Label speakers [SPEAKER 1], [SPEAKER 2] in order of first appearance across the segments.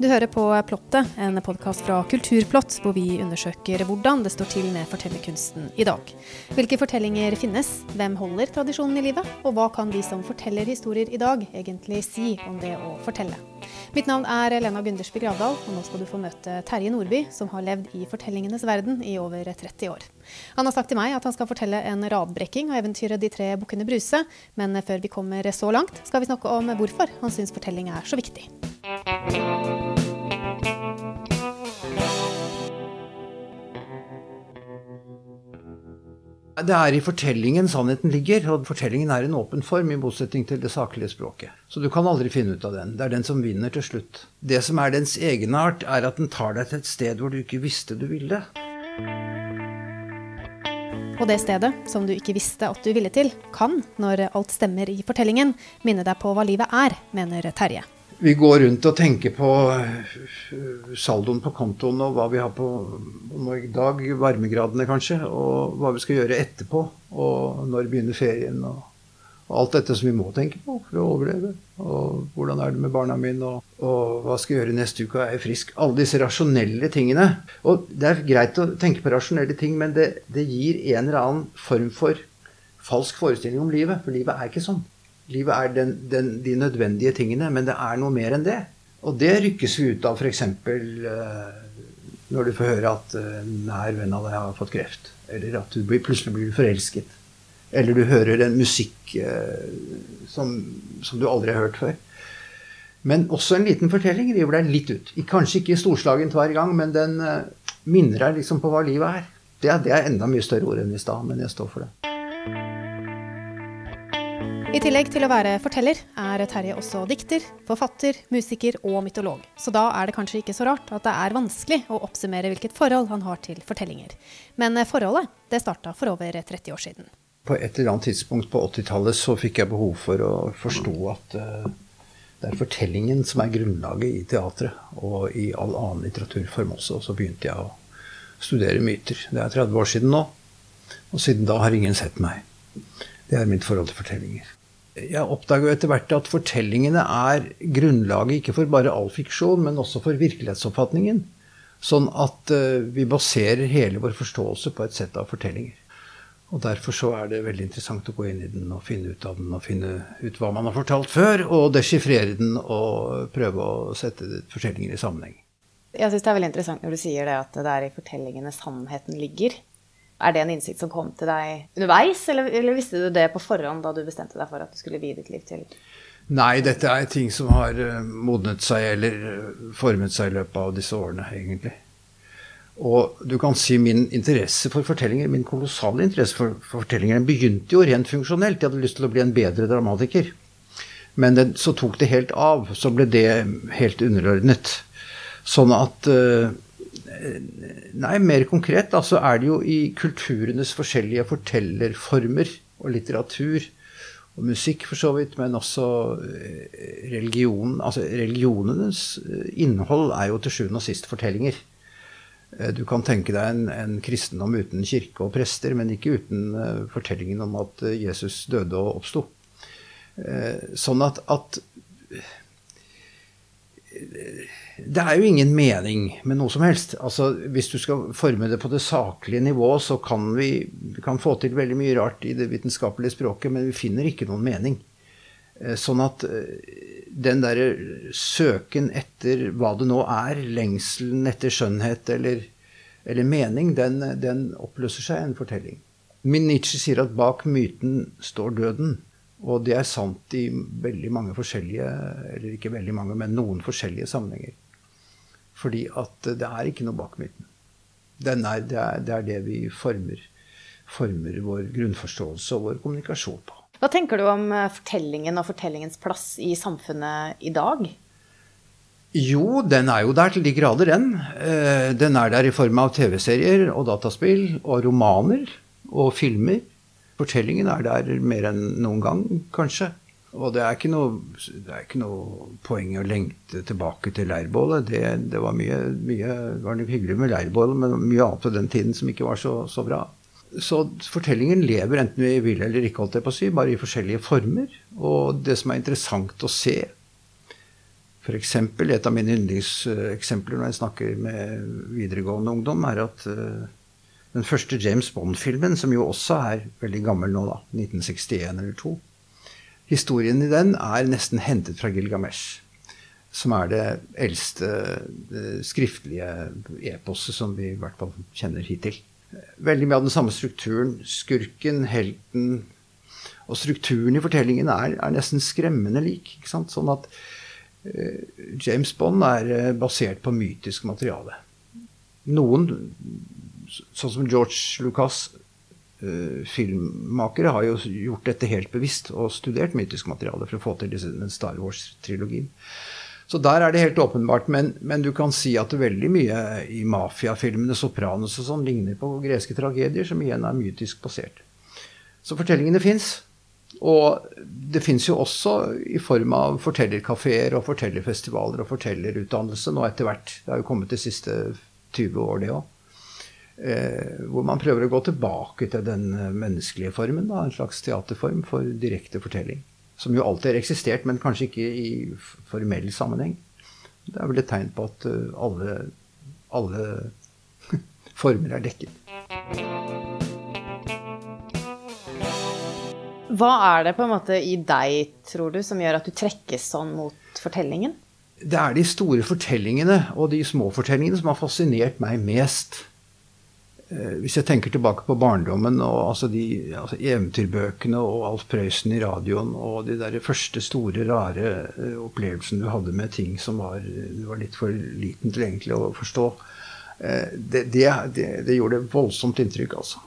[SPEAKER 1] Du hører på Plottet, en podkast fra Kulturplott, hvor vi undersøker hvordan det står til med fortellerkunsten i dag. Hvilke fortellinger finnes, hvem holder tradisjonen i livet, og hva kan de som forteller historier i dag egentlig si om det å fortelle? Mitt navn er Lena Gundersby Gravdal, og nå skal du få møte Terje Nordby, som har levd i fortellingenes verden i over 30 år. Han har sagt til meg at han skal fortelle en radbrekking av eventyret De tre bukkene Bruse, men før vi kommer så langt, skal vi snakke om hvorfor han syns fortelling er så viktig.
[SPEAKER 2] Det er i fortellingen sannheten ligger, og fortellingen er en åpen form, i motsetning til det saklige språket. Så du kan aldri finne ut av den. Det er den som vinner til slutt. Det som er dens egenart, er at den tar deg til et sted hvor du ikke visste du ville.
[SPEAKER 1] Og det stedet som du ikke visste at du ville til, kan, når alt stemmer i fortellingen, minne deg på hva livet er, mener Terje.
[SPEAKER 2] Vi går rundt og tenker på eh, saldoen på kontoen og hva vi har på i dag, varmegradene kanskje, og hva vi skal gjøre etterpå. Og når begynner ferien. Og, alt dette som vi må tenke på for å overleve. Og hvordan er det med barna mine, og, og hva skal jeg gjøre neste uke, er jeg frisk? Alle disse rasjonelle tingene. Og det er greit å tenke på rasjonelle ting, men det, det gir en eller annen form for falsk forestilling om livet. For livet er ikke sånn. Livet er den, den, de nødvendige tingene, men det er noe mer enn det. Og det rykkes vi ut av f.eks. Uh, når du får høre at uh, nær venn av deg har fått kreft. Eller at du blir, plutselig blir forelsket. Eller du hører en musikk uh, som, som, du aldri har hørt før. Men også en liten fortelling river deg litt ut. Kanskje ikke storslagent hver gang, men den minner deg liksom på hva livet er. Det, det er enda mye større ord enn i stad, men jeg står for det.
[SPEAKER 1] I tillegg til å være forteller, er Terje også dikter, forfatter, musiker og mytolog. Så da er det kanskje ikke så rart at det er vanskelig å oppsummere hvilket forhold han har til fortellinger. Men forholdet det starta for over 30 år siden.
[SPEAKER 2] På et eller annet tidspunkt på 80-tallet så fikk jeg behov for å forstå at uh, det er fortellingen som er grunnlaget i teatret og i all annen litteraturform også. Og så begynte jeg å studere myter. Det er 30 år siden nå. Og siden da har ingen sett meg. Det er mitt forhold til fortellinger jeg oppdager jo etter hvert at fortellingene er grunnlaget ikke for bare all fiksjon, men også for virkelighetsoppfatningen. Sånn at uh, vi baserer hele vår forståelse på et sett av fortellinger. Og Derfor så er det veldig interessant å gå inn i den og finne ut av den og finne ut hva man har fortalt før, og deschiffrere den og prøve å sette fortellinger i sammenheng.
[SPEAKER 3] Jeg syns det er veldig interessant når du sier det at det er i fortellingene sannheten ligger. Er det en innsikt som kom til deg underveis, eller, eller, visste du det på forhånd da du bestemte deg for at du skulle vie ditt liv til
[SPEAKER 2] Nei, dette er ting som har eh, modnet seg eller eh, formet seg i løpet av disse årene, egentlig. Og du kan si min interesse for fortellinger, min kolossale interesse for, for fortellinger, den begynte jo rent funksjonelt. Jeg hadde lyst til å bli en bedre dramatiker. Men den, så tok det helt av. Så ble det helt underordnet. Sånn at uh, Nei, mer konkret da, så er det jo i kulturenes forskjellige fortellerformer og litteratur og musikk for så vidt, men også eh, religion Altså religionenes eh, innhold er jo til sjuende og sist fortellinger. Eh, du kan tenke deg en, en, kristendom uten kirke og prester, men ikke uten fortellingen om at Jesus døde og oppsto. Sånn at, at det er jo ingen mening med noe som helst. Altså, hvis du skal forme det på det saklige nivået, så kan vi, vi kan få til veldig mye rart i det vitenskapelige språket, men vi finner ikke noen mening. Eh, sånn at eh, den derre søken etter hva det nå er, lengselen etter skjønnhet eller, eller mening, den, den, oppløser seg en fortelling. Min Nietzsche sier at bak myten står døden. Og det er sant i veldig mange forskjellige, eller ikke veldig mange, men noen forskjellige sammenhenger. Fordi at det er ikke noe bak myten. Det er, det, er, det, er det vi former, former vår grunnforståelse og vår kommunikasjon på.
[SPEAKER 3] Hva tenker du om eh, fortellingen og fortellingens plass i samfunnet i dag?
[SPEAKER 2] Jo, den er jo der til de grader, den. Eh, den er der i form av TV-serier og dataspill og romaner og filmer. Fortellingen er der mer enn noen gang, kanskje. Og det er ikke noe, er ikke noe poeng å lengte tilbake til leirbålet. Det, det var mye, mye var hyggelig med leirbålet, men mye annet på den tiden som ikke var så, så bra. Så fortellingen lever enten vi vil eller ikke, holdt jeg på å si, bare i forskjellige former. Og det som er interessant å se, F.eks. et av mine yndlingseksempler når jeg snakker med videregående ungdom, er at uh, den første James Bond-filmen, som jo også er veldig gammel nå, da, 1961 eller 2 Historien i den er nesten hentet fra Gilgamesh, som er det eldste skriftlige eposet som vi i hvert fall kjenner hittil. Veldig mye av den samme strukturen. Skurken, helten Og strukturen i fortellingen er, er nesten skremmende lik. Sånn at uh, James Bond er uh, basert på mytisk materiale. Noen sånn som George Lucas, uh, filmmakere, har jo gjort dette helt bevisst og studert mytisk materiale for å få til den Star Wars-trilogien. Så der er det helt åpenbart. Men, men, du kan si at veldig mye i mafiafilmene, 'Sopranos' og sånn, ligner på greske tragedier, som igjen er mytisk basert. Så fortellingene fins. Og det fins jo også i form av fortellerkafeer og fortellerfestivaler og fortellerutdannelse nå etter hvert. Det har jo kommet de siste 20 år, det òg. Eh, hvor man prøver å gå tilbake til den eh, menneskelige formen. Da, en slags teaterform for direkte fortelling. Som jo alltid har eksistert, men kanskje ikke i formell sammenheng. Det er vel et tegn på at uh, alle, alle former er dekket.
[SPEAKER 3] Hva er det på en måte i deg, tror du, som gjør at du trekkes sånn mot fortellingen?
[SPEAKER 2] Det er de store fortellingene og de små fortellingene som har fascinert meg mest. Eh, hvis jeg tenker tilbake på barndommen og altså de altså eventyrbøkene og Alf Prøysen i radioen og de der første store, rare uh, opplevelsene du hadde med ting som var, du var litt for liten til egentlig å forstå, uh, det, det, det, det, gjorde voldsomt inntrykk, altså.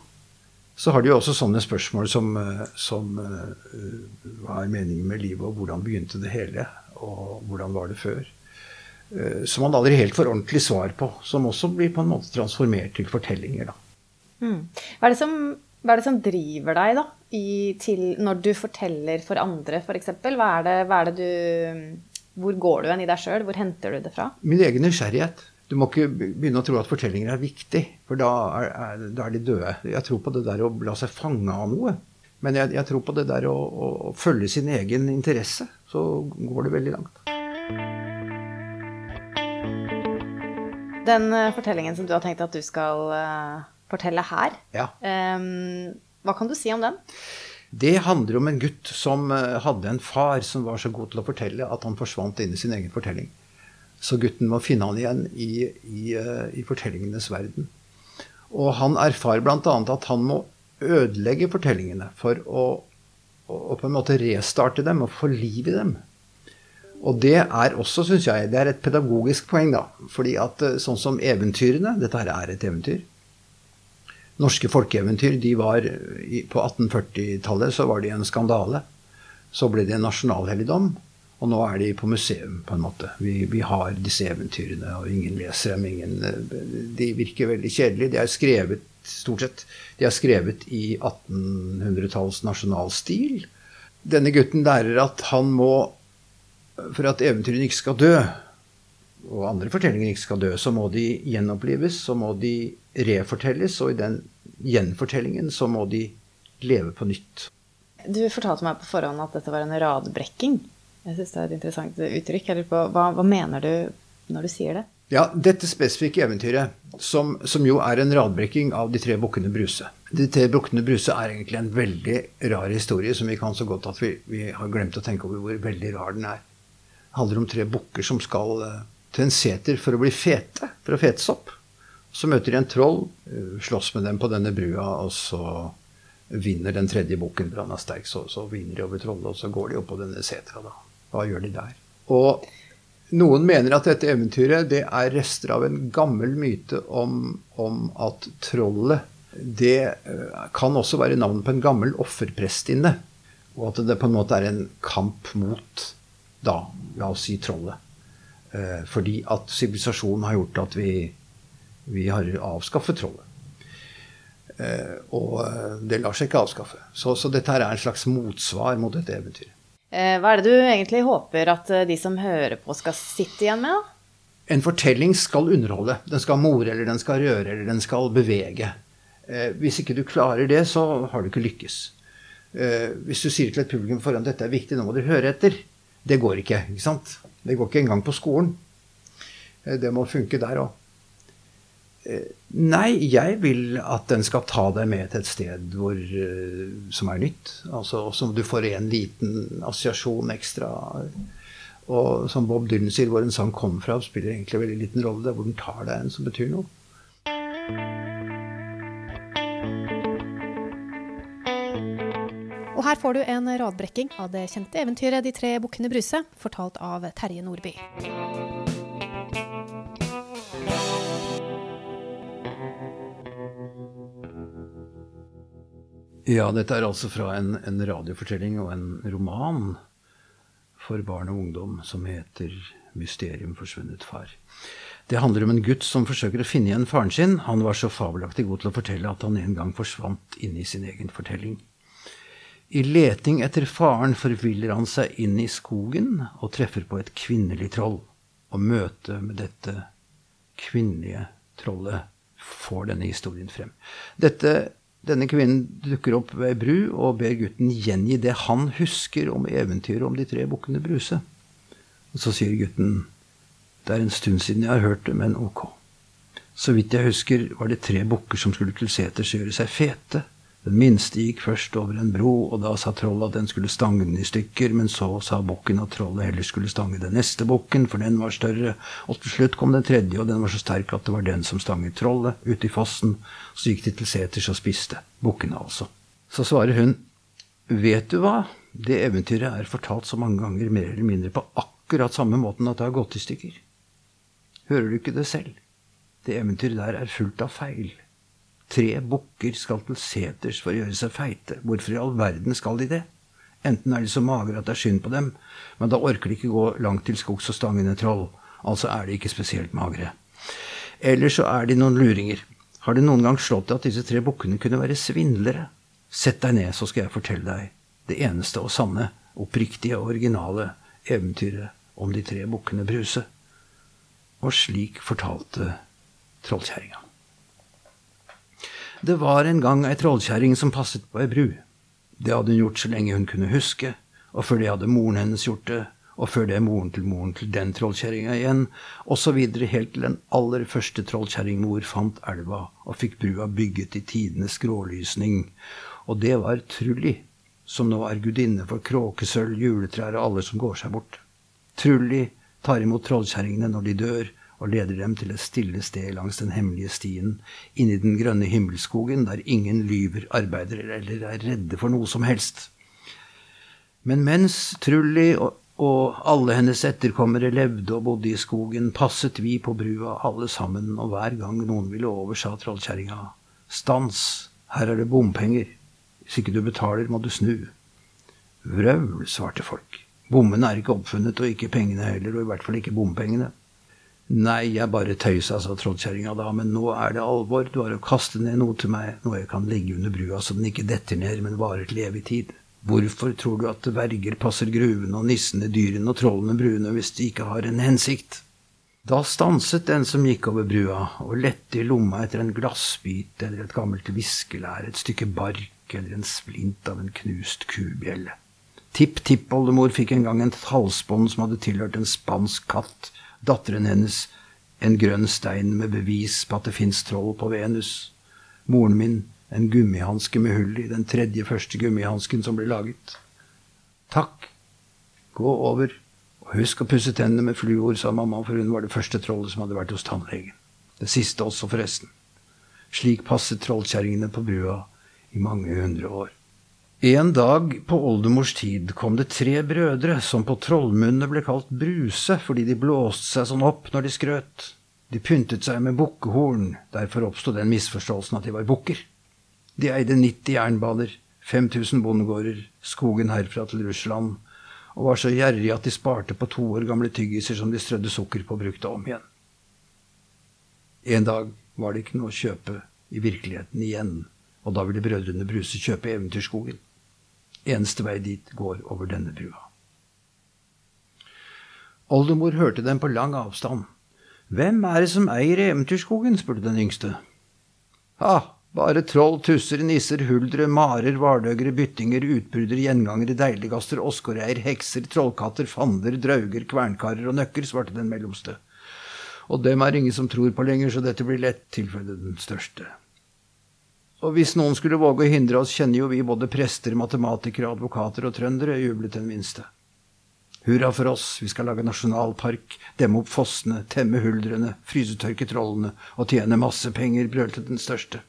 [SPEAKER 2] Så har de jo også sånne spørsmål som, som hva er meningen med livet, og hvordan begynte det hele, og hvordan var det før? Eh, som man aldri helt får ordentlig svar på. Som også blir på en måte transformert til fortellinger.
[SPEAKER 3] Mm. Hva, er som, hva, er det som, driver deg da, i, til, når du forteller for andre, f.eks.? Hva, hva er det du Hvor går du hen i deg sjøl? Hvor henter du det fra?
[SPEAKER 2] Min egen nysgjerrighet. Du må ikke begynne å tro at fortellinger er viktig, for da er, er, da er de døde. Jeg tror på det der å la seg fange av noe. Men jeg, jeg tror på det der å, å, å følge sin egen interesse. Så går det veldig langt.
[SPEAKER 3] Den uh, fortellingen som du har tenkt at du skal uh, fortelle her,
[SPEAKER 2] ja.
[SPEAKER 3] um, hva kan du si om den?
[SPEAKER 2] Det handler om en gutt som uh, hadde en far som var så god til å fortelle at han forsvant inn i sin egen fortelling. Så gutten må finne han igjen i, i, i fortellingenes verden. Og han erfarer bl.a. at han må ødelegge fortellingene for å, å, å, på en måte restarte dem og få liv i dem. Og det er også, syns jeg, det er et pedagogisk poeng, da. Fordi at eh, sånn som eventyrene Dette her er et eventyr. Norske folkeeventyr de var På 1840-tallet så var de en skandale. Så ble de en nasjonalhelligdom. Og nå er de på museum, på en måte. Vi, vi, har disse eventyrene, og ingen leser dem. Ingen, eh, de virker veldig kjedelige. De er skrevet stort sett de er skrevet i 1800-talls nasjonalstil. Denne gutten lærer at han må for at eventyrene ikke skal dø, og andre fortellinger ikke skal dø, så må de gjenopplives, så må de refortelles, og i den gjenfortellingen så må de leve på nytt.
[SPEAKER 3] Du fortalte meg på forhånd at dette var en radbrekking. Jeg syns det er et interessant uttrykk. Hva, hva, mener du når du sier det?
[SPEAKER 2] Ja, Dette spesifikke eventyret, som, som, jo er en radbrekking av De tre bukkene Bruse. De tre bukkene Bruse er egentlig en veldig rar historie som vi kan så godt at vi, vi har glemt å tenke over hvor veldig rar den er handler om tre bukker som skal eh, til en seter for å bli fete, for å fetes opp. Så møter de en troll, eh, slåss med dem på denne brua, og så vinner den tredje bukken, for han er sterk, så, så vinner de over trollet, og så går de opp på denne setra, da. Hva gjør de der? Og noen mener at dette eventyret det er rester av en gammel myte om, om at trollet det eh, kan også være navnet på en gammel offerprestinne. Og at det på en måte er en kamp mot da, la oss si trollet. Eh, fordi at sivilisasjonen har gjort at vi, vi har avskaffet trollet. Eh, og eh, det lar seg ikke avskaffe. Så, så dette er en slags motsvar mot dette eventyret.
[SPEAKER 3] Eh, hva er det du egentlig håper at eh, de som hører på, skal sitte igjen med? da?
[SPEAKER 2] En fortelling skal underholde. Den skal more, eller den skal røre, eller den skal bevege. Eh, hvis ikke du klarer det, så har du ikke lykkes. hvis du sier til et publikum foran dette er viktig, nå må du høre etter, det går ikke. ikke sant? Det går ikke engang på skolen. Eh, det må funke der òg. Eh, nei, jeg vil at den skal ta deg med til et sted hvor, som er nytt. Altså som du får en liten assosiasjon ekstra. Og som Bob Dylan sier, hvor en sang kommer fra, spiller egentlig en veldig liten rolle. Det er hvor den tar deg en som betyr noe.
[SPEAKER 1] Og her får du en radbrekking av det kjente eventyret De tre bukkene Bruse, fortalt av Terje Nordby.
[SPEAKER 2] Ja, dette er altså fra en, en radiofortelling og en roman for barn og ungdom som heter 'Mysterium forsvunnet far'. Det handler om en gutt som forsøker å finne igjen faren sin. Han var så fabelaktig god til å fortelle at han en gang forsvant inn i sin egen fortelling. I leting etter faren forviller han seg inn i skogen og treffer på et kvinnelig troll. Og møtet med dette kvinnelige trollet får denne historien frem. Dette denne kvinnen dukker opp ved bru og ber gutten gjengi det han husker om eventyret om de tre bukkene Bruse. Og så sier gutten det er en stund siden jeg har hørt det, men ok. Så vidt jeg husker, var det tre bukker som skulle til seters gjøre seg fete. Den minste gikk først over en bro, og da sa trollet at den skulle stange den i stykker, men så sa bukken at trollet heller skulle stange den neste bukken, for den var større, og til slutt kom den tredje, og den var så sterk at det var den som stanget trollet, ute i fossen, så gikk de til seters og spiste, bukkene altså. Så svarer hun, vet du hva, det eventyret er fortalt så mange ganger mer eller mindre på akkurat samme måten at det har gått i stykker. Hører du ikke det selv? Det eventyret der er fullt av feil. Tre bukker skal til seters for å gjøre seg feite. Hvorfor i all verden skal de det? Enten er de så magre at det er synd på dem, men da orker de ikke gå langt til skogs og stange troll. Altså er de ikke spesielt magre. Eller så er de noen luringer. Har det noen gang slått deg at disse tre bukkene kunne være svindlere? Sett deg ned, så skal jeg fortelle deg det eneste og sanne, oppriktige og originale eventyret om de tre bukkene Bruse. Og slik fortalte trollkjerringa. Det var en gang ei trollkjerring som passet på ei bru. Det hadde hun gjort så lenge hun kunne huske, og før det hadde moren hennes gjort det, og før det moren til moren til den trollkjerringa igjen, videre helt til den aller første trollkjerringmor fant elva og fikk brua bygget i tidenes grålysning. Og det var Trulli, som nå er gudinne for kråkesølv, juletrær og alle som går seg bort. Trulli tar imot trollkjerringene når de dør, og leder dem til et stille sted langs den hemmelige stien, inni den grønne himmelskogen, der ingen lyver, arbeider eller er redde for noe som helst. Men mens Trulli og, og alle hennes etterkommere levde og bodde i skogen, passet vi på brua alle sammen, og hver gang noen ville over, sa trollkjerringa, stans, her er det bompenger, hvis ikke du betaler, må du snu. Vrøvl, svarte folk. Bommene er ikke oppfunnet, og ikke pengene heller, og i hvert fall ikke bompengene. Nei, jeg bare tøysa, sa trollkjerringa da, men nå er det alvor. Du har å kaste ned noe til meg, noe jeg kan legge under brua så den ikke detter ned, men varer til evig tid. Hvorfor tror du at verger passer gruvene og nissene dyrene og trollene brune hvis de ikke har en hensikt? Da stanset den som gikk over brua, og lette i lomma etter en glassbit eller et gammelt viskelær, et stykke bark eller en splint av en knust kubjelle. Tipp-tippoldemor fikk en gang et halsbånd som hadde tilhørt en spansk katt, datteren hennes en grønn stein med bevis på at det fins troll på Venus. Moren min en gummihanske med hull i, den tredje første gummihansken som ble laget. Takk. Gå over, og husk å pusse tennene med fluor, sa mamma, for hun var det første trollet som hadde vært hos tannlegen. Det siste også, forresten. Slik passet trollkjerringene på brua i mange hundre år. En dag på oldemors tid kom det tre brødre som på trollmunne ble kalt Bruse fordi de blåste seg sånn opp når de skrøt. De pyntet seg med bukkehorn, derfor oppsto den misforståelsen at de var bukker. De eide 90 jernbaner, 5000 bondegårder, skogen herfra til Russland, og var så gjerrige at de sparte på to år gamle tyggiser som de strødde sukker på og brukte om igjen. En dag var det ikke noe å kjøpe i virkeligheten igjen, og da ville brødrene Bruse kjøpe Eventyrskogen. Eneste vei dit går over denne brua. Oldemor hørte dem på lang avstand. Hvem er det som eier Eventyrskogen? spurte den yngste. Ha, Bare troll, tusser, nisser, huldre, marer, vardøgere, byttinger, utbrudder, gjengangere, deiliggaster, åskoreier, hekser, trollkatter, fander, drauger, kvernkarer og nøkker, svarte den mellomste. Og dem er ingen som tror på lenger, så dette blir lett, tilføyde den største. Og hvis noen skulle våge å hindre oss, kjenner jo vi både prester, matematikere, advokater og trøndere, jublet den minste. Hurra for oss, vi skal lage nasjonalpark, demme opp fossene, temme huldrene, frysetørke trollene og tjene masse penger, brølte den største.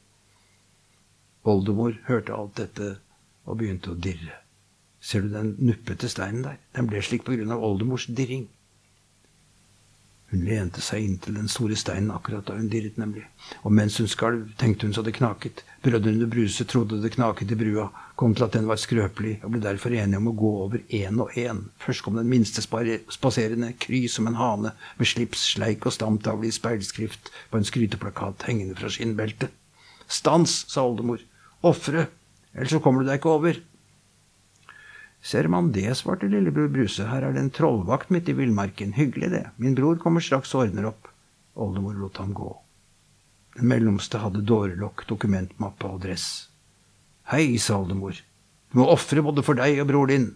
[SPEAKER 2] Oldemor hørte alt dette og begynte å dirre. Ser du den nuppete steinen der? Den ble slik på grunn av oldemors dirring. Hun lente seg inntil den store steinen akkurat da hun dirret, nemlig. Og mens hun skalv, tenkte hun så det knaket. Brødrene Bruse trodde det knaket i brua, kom til at den var skrøpelig, og ble derfor enige om å gå over én og én. Først kom den minste spaserende, kry som en hane, med slips, sleik og stamtavle i speilskrift på en skryteplakat hengende fra skinnbeltet. Stans, sa oldemor. Ofre, ellers så kommer du deg ikke over. Ser man det, svarte lillebror Bruse, her er det en trollvakt midt i villmarken, hyggelig det, min bror kommer straks og ordner opp. Oldemor lot ham gå. Den mellomste hadde dårelokk, dokumentmappe og dress. Hei, sa oldemor, du må ofre både for deg og bror din.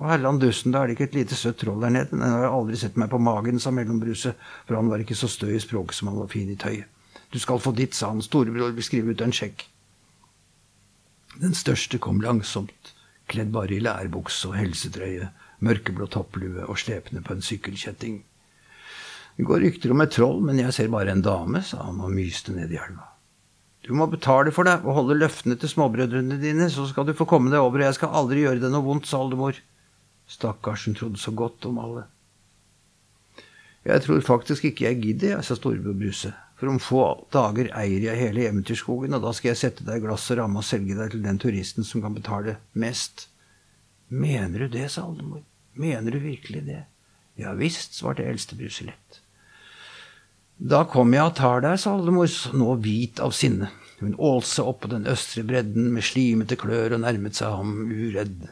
[SPEAKER 2] Å herland dussen, da er det ikke et lite søtt troll der nede, den har aldri sett meg på magen, sa Mellombruse, for han var ikke så stø i språket som han var fin i tøyet. Du skal få ditt, sa han, storebror vil skrive ut en sjekk. Den største kom langsomt, kledd bare i lærbukse og helsetrøye, mørkeblå topplue og slepende på en sykkelkjetting. Det går rykter om et troll, men jeg ser bare en dame, sa han og myste ned i elva. Du må betale for deg og holde løftene til småbrødrene dine, så skal du få komme deg over, og jeg skal aldri gjøre deg noe vondt, sa oldemor. Stakkars, hun trodde så godt om alle. Jeg tror faktisk ikke jeg gidder, jeg, sa storebror Bruse. For om få dager eier jeg hele Eventyrskogen, og da skal jeg sette deg i glass og ramme og selge deg til den turisten som kan betale mest. Mener du det, sa oldemor. Mener du virkelig det? Ja visst, svarte eldstebruset lett. Da kommer jeg og tar deg, sa oldemor, nå hvit av sinne. Hun ålse opp på den østre bredden med slimete klør og nærmet seg ham uredd.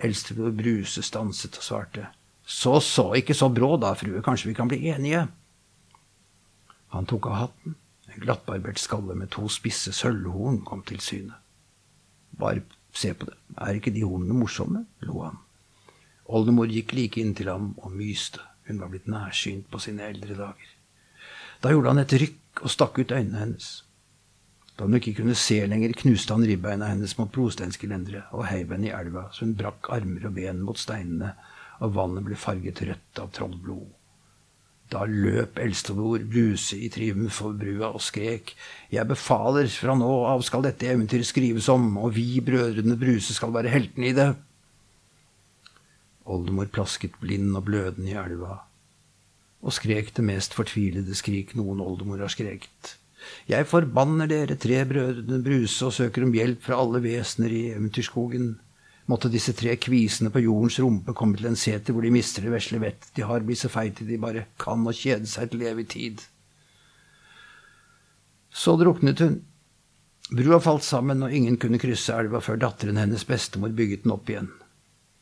[SPEAKER 2] Eldstebror Bruse stanset og svarte. Så så, ikke så brå da, frue, kanskje vi kan bli enige. Han tok av hatten. En glattbarbert skalle med to spisse sølvhorn kom til syne. Bare se på det, er ikke de hornene morsomme? lo han. Oldemor gikk like inntil ham og myste, hun var blitt nærsynt på sine eldre dager. Da gjorde han et rykk og stakk ut øynene hennes. Da hun ikke kunne se lenger, knuste han ribbeina hennes mot brosteinsgelenderet og heiv henne i elva, så hun brakk armer og ben mot steinene, og vannet ble farget rødt av trollblod. Da løp eldstebror Bruse i triumf over brua og skrek, Jeg befaler, fra nå av skal dette eventyret skrives om, og vi brødrene Bruse skal være heltene i det. Oldemor plasket blind og blødende i elva, og skrek det mest fortvilede skrik noen oldemor har skreket. Jeg forbanner dere tre brødrene Bruse og søker om hjelp fra alle vesener i eventyrskogen måtte disse tre kvisene på jordens rumpe komme til en seter hvor de mister det vesle vett de har, bli så feite de bare kan og kjede seg til evig tid. Så druknet hun. Brua falt sammen, og ingen kunne krysse elva før datteren hennes bestemor bygget den opp igjen.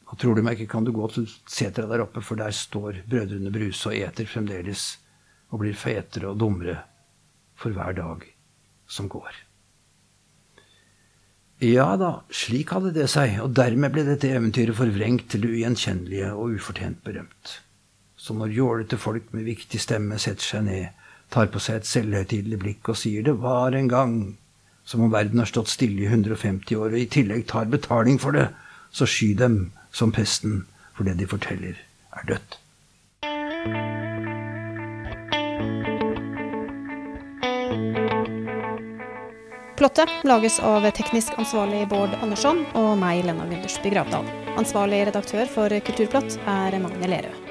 [SPEAKER 2] Og tror du meg ikke, kan du gå til setra der oppe, for der står brødrene Bruse og eter fremdeles, og blir fetere og dummere for hver dag som går. Ja da, slik hadde det seg, og dermed ble dette eventyret forvrengt til det ugjenkjennelige og ufortjent berømt. Så når jålete folk med viktig stemme setter seg ned, tar på seg et selvhøytidelig blikk og sier 'det var en gang', som om verden har stått stille i 150 år og i tillegg tar betaling for det, så sky dem som pesten, for det de forteller, er dødt.
[SPEAKER 1] Plottet lages av teknisk ansvarlig Bård Andersson og meg, Lena Gundersby Gravdal. Ansvarlig redaktør for Kulturplott er Magne Lerøe.